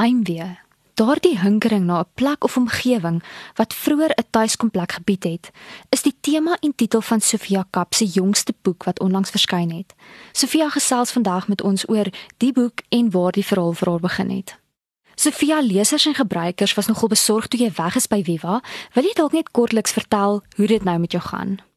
Heimwee. Daardie hinkering na 'n plek of omgewing wat vroeër 'n tuiskomplek gebied het, is die tema en titel van Sofia Kap se jongste boek wat onlangs verskyn het. Sofia gesels vandag met ons oor die boek en waar die verhaal vir haar begin het. Sofia, lesers en gebruikers was nogal besorg toe jy weg is by Viva. Wil jy dalk net kortliks vertel hoe dit nou met jou gaan?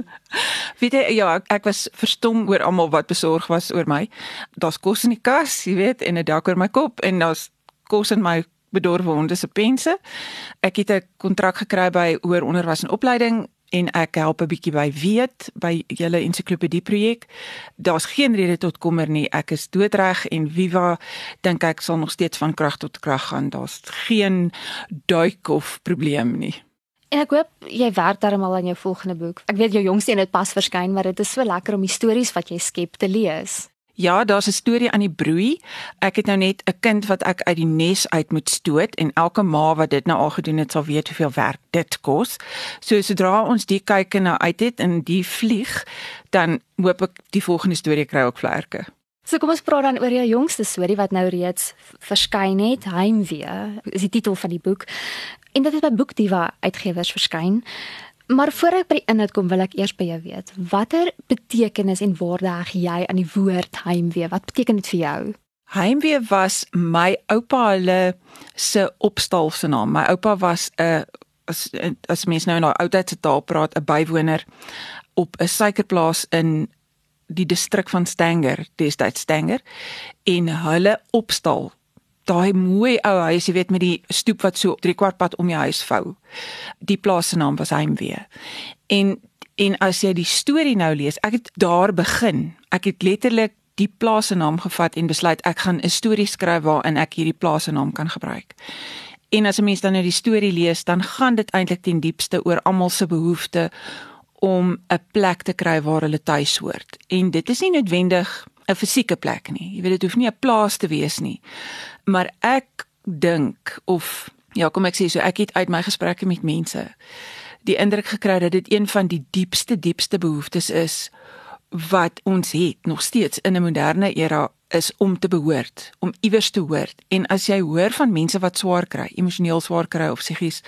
weet jy ja ek, ek was verstom oor almal wat besorg was oor my. Daar's kos in die kas jy weet en 'n dak oor my kop en daar's kos in my bedorwe honde se pense. Ek het 'n kontrak gekry by oor onderwys en opleiding en ek help 'n bietjie by weet by julle ensiklopedie projek. Daar's geen rede tot kommer nie ek is doodreg en Viva dink ek sal nog steeds van krag tot krag gaan. Daar's geen duik of probleem nie En ek hoop jy werk darmal aan jou volgende boek. Ek weet jou jongste een het pas verskyn, maar dit is so lekker om die stories wat jy skep te lees. Ja, daar's 'n storie aan die broei. Ek het nou net 'n kind wat ek uit die nes uit moet stoot en elke ma wat dit nou al gedoen het, sal weet hoeveel werk dit kos. So sodra ons die kyk nou uit het en die vlieg, dan hoop ek die volgende storie kry ook vlerke. So kom ons praat dan oor jou jongste storie wat nou reeds verskyn het, Heimwee. Is die titel van die boek en dit het by Boekdiva uitgewers verskyn. Maar voor ek by die inhoud kom, wil ek eers by jou weet, watter betekenis en waarde heg jy aan die woord heimwee? Wat beteken dit vir jou? Heimwee was my oupa hulle se opstal se naam. My oupa was 'n as as mense nou in daai oudheidse taal praat, 'n bywoner op 'n suikerplaas in die distrik van Stanger, destyds Stanger, en hulle opstal daai mooi ou huis, jy weet met die stoep wat so 3 kwart pad om die huis vou. Die plaas se naam was Heimwee. En en as jy die storie nou lees, ek het daar begin. Ek het letterlik die plaas se naam gevat en besluit ek gaan 'n storie skryf waarin ek hierdie plaas se naam kan gebruik. En as 'n mens dan nou die storie lees, dan gaan dit eintlik ten diepste oor almal se behoefte om 'n plek te kry waar hulle tuis hoort. En dit is nie noodwendig 'n fisieke plek nie. Jy weet dit hoef nie 'n plaas te wees nie. Maar ek dink of ja, kom ek sê so ek het uit my gesprekke met mense die indruk gekry dat dit een van die diepste diepste behoeftes is wat ons het nog steeds in 'n moderne era is om te behoort, om iewers te hoort. En as jy hoor van mense wat swaar kry, emosioneel swaar kry of psigies,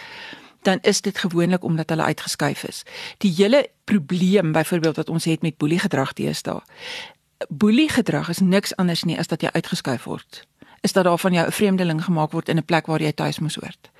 dan is dit gewoonlik omdat hulle uitgeskuif is. Die hele probleem byvoorbeeld wat ons het met boelie gedrag teenoor boelie gedrag is niks anders nie as dat jy uitgeskuif word. Is dat daar van jou 'n vreemdeling gemaak word in 'n plek waar jy tuis moes hoort.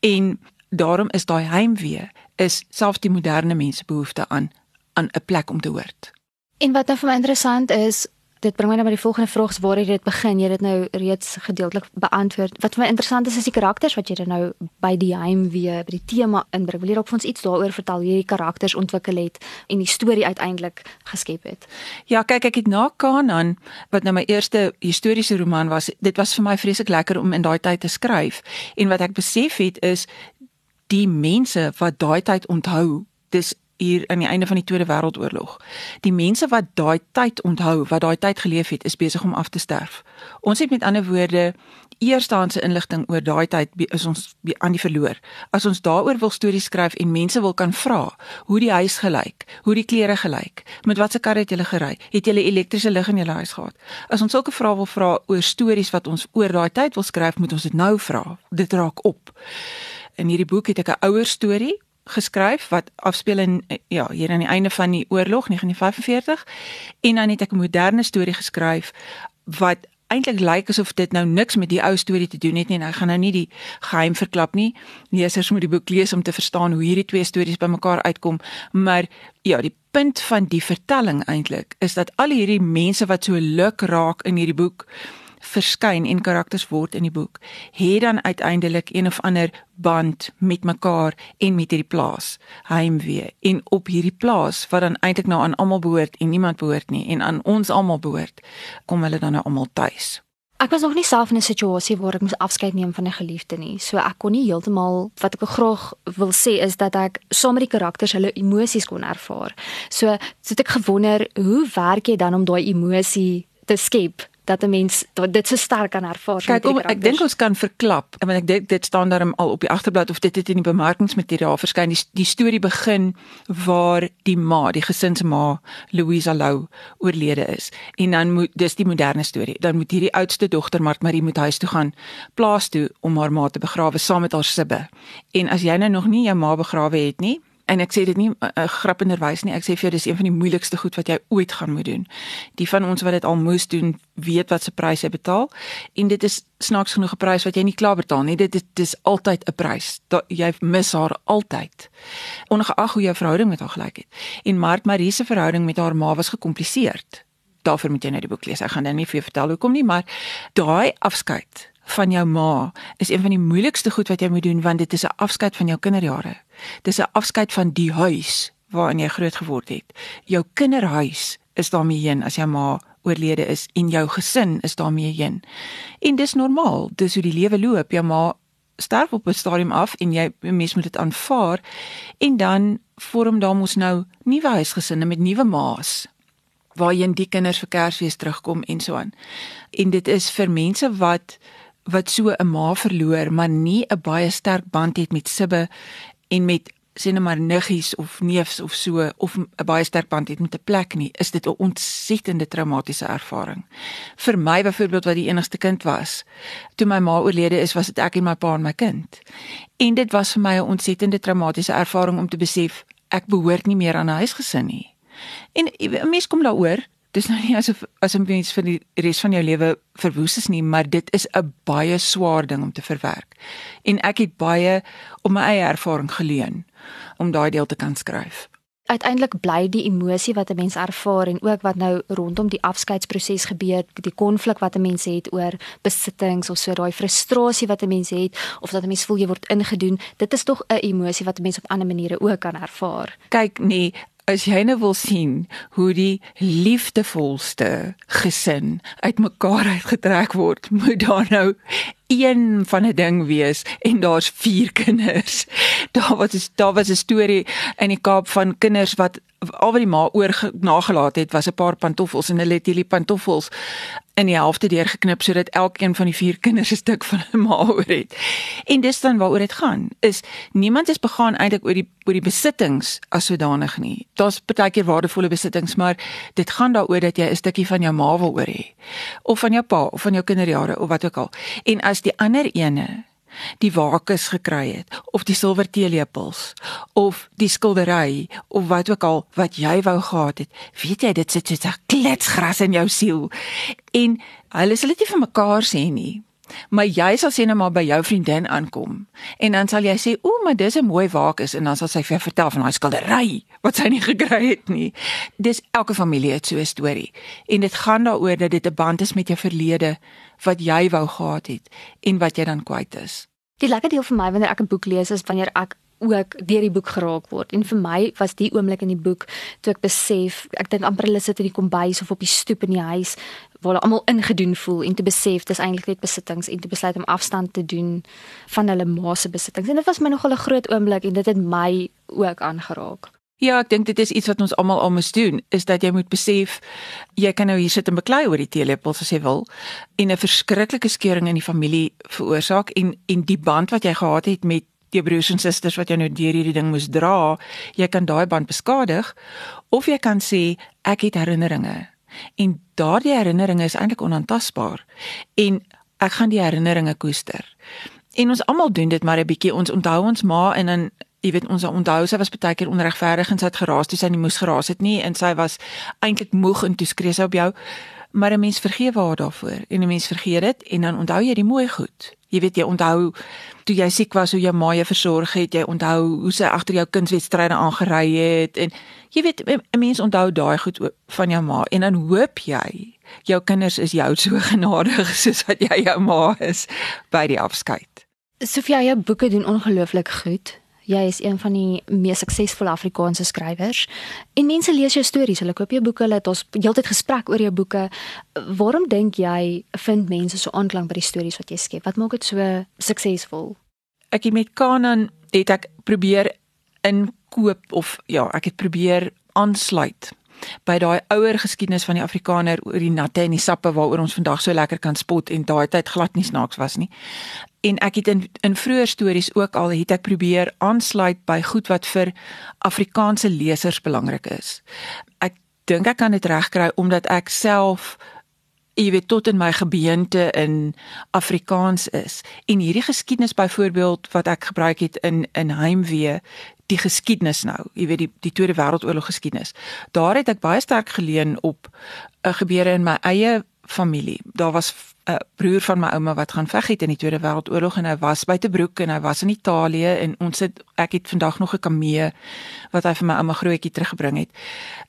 En daarom is daai heimwee is selfs die moderne mens behoefte aan aan 'n plek om te hoort. En wat nou vir my interessant is, dit bring my nou by die volgende vraag waar jy dit begin? Jy het nou reeds gedeeltelik beantwoord. Wat vir my interessant is is die karakters wat jy dan nou by die heim weer by die tema inbring. Wil jy ook vir ons iets daaroor vertel hoe jy die karakters ontwikkel het en die storie uiteindelik geskep het? Ja kyk ek het na Kanaan wat nou my eerste historiese roman was dit was vir my vreeslik lekker om in daai tyd te skryf. En wat ek besef het is die mense wat daai tyd onthou dis hier aan die einde van die Tweede Wêreldoorlog. Die mense wat daai tyd onthou, wat daai tyd geleef het, is besig om af te sterf. Ons het met ander woorde eerstehandse inligting oor daai tyd is ons aan die verloor. As ons daaroor wil stories skryf en mense wil kan vra hoe die huis gelyk, hoe die klere gelyk, met watter kar het julle gery, het julle elektriese lig in julle huis gehad? As ons sulke vrae wil vra oor stories wat ons oor daai tyd wil skryf, moet ons dit nou vra. Dit raak op. In hierdie boek het ek 'n ouer storie geskryf wat afspeel in ja, hier aan die einde van die oorlog 1945 en dan het ek 'n moderne storie geskryf wat eintlik lyk asof dit nou niks met die ou storie te doen het nie en ek gaan nou nie die geheim verklap nie. Lesers moet die boek lees om te verstaan hoe hierdie twee stories bymekaar uitkom, maar ja, die punt van die vertelling eintlik is dat al hierdie mense wat so luk raak in hierdie boek verskyn en karakters word in die boek, het dan uiteindelik een of ander band met mekaar en met hierdie plaas, heimwee. En op hierdie plaas wat dan eintlik nou aan almal behoort en niemand behoort nie en aan ons almal behoort, kom hulle dan nou almal tuis. Ek was nog nie self in 'n situasie waar ek moes afskeid neem van 'n geliefde nie. So ek kon nie heeltemal wat ek graag wil sê is dat ek saam met die karakters hulle emosies kon ervaar. So, so het ek gewonder, hoe werk jy dan om daai emosie te skep dat 'n mens dit so sterk kan ervaar. Kyk, om, ek dink ons kan verklap. Want ek dink dit staan daar al op die agterblad of dit het in die bemarkingsmateriaal verskyn. Die, die storie begin waar die ma, die gesinsma, Louisa Lou oorlede is. En dan moet dis die moderne storie. Dan moet hierdie oudste dogter Mart Marie moet huis toe gaan plaas toe om haar ma te begrawe saam met haar sibbe. En as jy nou nog nie jou ma begrawe het nie, en ek sê dit nie 'n uh, uh, grappenderwys nie. Ek sê vir jou dis een van die moeilikste goed wat jy ooit gaan moet doen. Die van ons wat dit al moes doen, weet wat se prys jy betaal en dit is snaaks genoeg 'n prys wat jy nie klaar betaal nie. Dit is dis altyd 'n prys. Jy mis haar altyd. Ongeag hoe jou verhouding met haar gelyk het. En Mart Marie se verhouding met haar ma was gekompliseerd. Daarvoor moet jy nou die boek lees. Ek gaan nou nie vir jou vertel hoekom nie, maar daai afskeid van jou ma is een van die moeilikste goed wat jy moet doen want dit is 'n afskeid van jou kinderjare. Dis 'n afskeid van die huis waarin jy groot geword het. Jou kinderhuis is daarmee heen as jou ma oorlede is en jou gesin is daarmee heen. En dis normaal, dis hoe die lewe loop. Jou ma sterf op 'n stadium af en jy mens moet dit aanvaar en dan vorm daar mos nou nuwe huisgesinne met nuwe ma's waarheen die kinders vir Kersfees terugkom en so aan. En dit is vir mense wat wat so 'n ma verloor, maar nie 'n baie sterk band het met sibbe en met sien nou maar niggies of neefs of so of 'n baie sterk band het met 'n plek nie, is dit 'n ontsettende traumatiese ervaring. Vir my byvoorbeeld wat die enigste kind was, toe my ma oorlede is, was dit ek en my pa en my kind. En dit was vir my 'n ontsettende traumatiese ervaring om te besef ek behoort nie meer aan 'n huisgesin nie. En 'n mens kom daaroor dis nou nie asof as 'n mens vir die res van jou lewe verwoes is nie, maar dit is 'n baie swaar ding om te verwerk. En ek het baie op my eie ervaring geleun om daai deel te kan skryf. Uiteindelik bly die emosie wat 'n mens ervaar en ook wat nou rondom die afskeidsproses gebeur, die konflik wat 'n mens het oor besittings of so daai frustrasie wat 'n mens het of dat 'n mens voel jy word ingedoen, dit is tog 'n emosie wat 'n mens op ander maniere ook kan ervaar. Kyk, nee, as jy nou wil sien hoe die liefdevolste gesin uitmekaar uitgetrek word, moet daar nou een van 'n ding wees en daar's vier kinders. Daar was daar was 'n storie in die Kaap van kinders wat al wat die ma oor nagelaat het was 'n paar pantoffels en hulle het hierdie pantoffels in die helfte deurgeknip sodat elkeen van die vier kinders 'n stuk van 'n ma oor het. En dis dan waaroor dit gaan. Is niemand is begaan eintlik oor die oor die besittings as sodanig nie. Daar's baie keer waardevolle besittings, maar dit gaan daaroor dat jy 'n stukkie van jou ma wil oor hê of van jou pa of van jou kinderjare of wat ook al. En as die ander ene die wakes gekry het of die silwer teelepels of die skildery of wat ook al wat jy wou gehad het weet jy dit sit so 'n kletsgras in jou siel. En hulle sal dit nie vir mekaar sê nie maar jy sal sien nou maar by jou vriendin aankom. En dan sal jy sê o maar dis 'n mooi wakes en dan sal sy vir jou vertel van daai skildery wat sy nie gekry het nie. Dis elke familie het so 'n storie. En dit gaan daaroor dat dit 'n band is met jou verlede wat jy wou gehad het en wat jy dan kwyt is. Die lekker deel vir my wanneer ek 'n boek lees is wanneer ek ook deur die boek geraak word. En vir my was die oomblik in die boek toe ek besef, ek dink amper hulle sit in die kombuis of op die stoep in die huis waar hulle almal ingedoen voel en te besef dis eintlik net besittings en te besluit om afstand te doen van hulle ma se besittings. En dit was my nogal 'n groot oomblik en dit het my ook aangeraak. Ja, ek dink dit is iets wat ons almal al moet doen, is dat jy moet besef jy kan nou hier sit en beklei oor die teelepels as jy wil en 'n verskriklike skeuring in die familie veroorsaak en en die band wat jy gehad het met jou broers en susters wat jy nou deur hierdie ding moes dra, jy kan daai band beskadig of jy kan sê ek het herinneringe. En daardie herinneringe is eintlik onaantastbaar en ek gaan die herinneringe koester. En ons almal doen dit maar 'n bietjie. Ons onthou ons ma en dan jy weet ons onthou sy was baie keer onregverdig en sy het geraas toe sy nie moes geraas het nie en sy was eintlik moeg en toe skree sy op jou maar 'n mens vergeet haar daarvoor. En 'n mens vergeet dit en dan onthou jy die mooi goed. Jy weet jy onthou toe jy siek was hoe jou ma jou versorg het. Jy onthou hoe sy agter jou kindswedstryde aangery het. En jy weet 'n mens onthou daai goed van jou ma. En dan hoop jy jou kinders is jou so genadig soos wat jy jou ma is by die afskeid. Sofia jou boeke doen ongelooflik goed Jy is een van die mees suksesvolle Afrikaanse skrywers. En mense lees jou stories, hulle koop jou boeke, hulle het ons heeltyd gesprek oor jou boeke. Waarom dink jy vind mense so aanklank by die stories wat jy skep? Wat maak dit so suksesvol? Ek het met Kanan het ek probeer inkoop of ja, ek het probeer aansluit by daai ouer geskiedenis van die Afrikaner oor die natte en die sappe waaroor ons vandag so lekker kan spot en daai tyd glad nie snaaks was nie. En ek het in in vroeë stories ook al het ek probeer aansluit by goed wat vir Afrikaanse lesers belangrik is. Ek dink ek kan dit regkry omdat ek self jy weet tot in my gebeente in Afrikaans is. En hierdie geskiedenis byvoorbeeld wat ek gebruik het in in Heimwee, die geskiedenis nou, jy weet die die Tweede Wêreldoorlog geskiedenis. Daar het ek baie sterk geleun op 'n uh, gebeure in my eie familie. Daar was 'n uh, broer van my ouma wat gaan veg het in die Tweede Wêreldoorlog en hy was by Tebroek en hy was in Italië en ons het ek het vandag nog 'n kamee wat hy vir my ouma grootjie teruggebring het.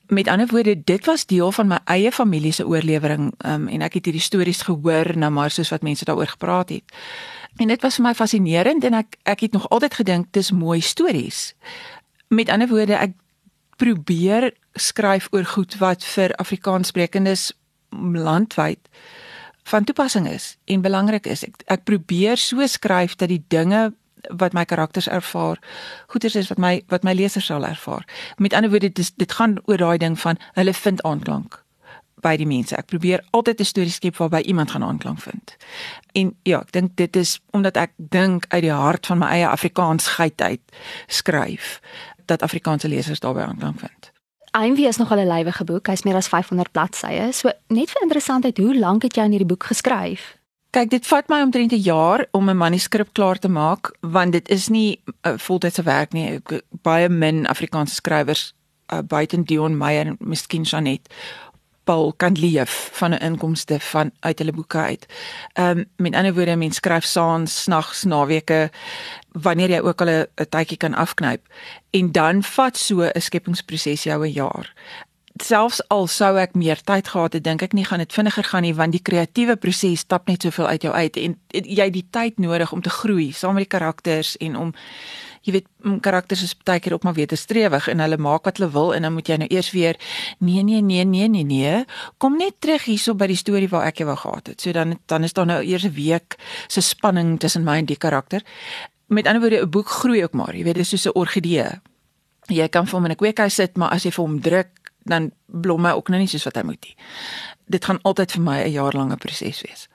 Met ander woorde, dit was deel van my eie familie se oorlewering um, en ek het hierdie stories gehoor nou maar soos wat mense daaroor gepraat het. En dit was vir my fascinerend en ek ek het nog altyd gedink dis mooi stories. Met ander woorde, ek probeer skryf oor goed wat vir Afrikaanssprekendes landwyd van toepassing is en belangrik is. Ek ek probeer so skryf dat die dinge wat my karakters ervaar, goeders is wat my wat my lesers sal ervaar. Met ander woorde dit dit gaan oor daai ding van hulle vind aanklank by die mense. Ek probeer altyd 'n storie skep waarby iemand gaan aanklank vind. En ja, ek dink dit is omdat ek dink uit die hart van my eie Afrikaansheid uit skryf dat Afrikaanse lesers daarbey aanklank vind. Einwie is nog al 'n lywige boek. Hy's meer as 500 bladsye. So net vir interessantheid, hoe lank het jy aan hierdie boek geskryf? Kyk, dit vat my omtrent 'n jaar om 'n manuskrip klaar te maak, want dit is nie 'n uh, voltydse werk nie. Ek, baie min Afrikaanse skrywers uh, buiten Dion Meyer en miskien Janet Paul kan leef van 'n inkomste van uit hulle boeke uit. Ehm um, met ander woorde, mens skryf saans, nags, naweke wanneer jy ook al 'n tydjie kan afknyp en dan vat so 'n skepingsproses jou 'n jaar. Selfs al sou ek meer tyd gehad het, dink ek nie gaan dit vinniger gaan nie want die kreatiewe proses stap net soveel uit jou uit en jy het die tyd nodig om te groei saam met die karakters en om jy weet karakters is baie keer op maar weer te strewig en hulle maak wat hulle wil en dan moet jy nou eers weer nee nee nee nee nee nee kom net terug hierso by die storie waar ek jou gehad het. So dan dan is daar nou eers 'n week se spanning tussen my en die karakter met ander woorde 'n boek groei ook maar, jy weet, dit is soos 'n orgidee. Jy kan vir hom in 'n kweekhuis sit, maar as jy vir hom druk, dan blom hy ook nou nie soos wat hy moet nie. Dit gaan altyd vir my 'n jaar lange proses wees.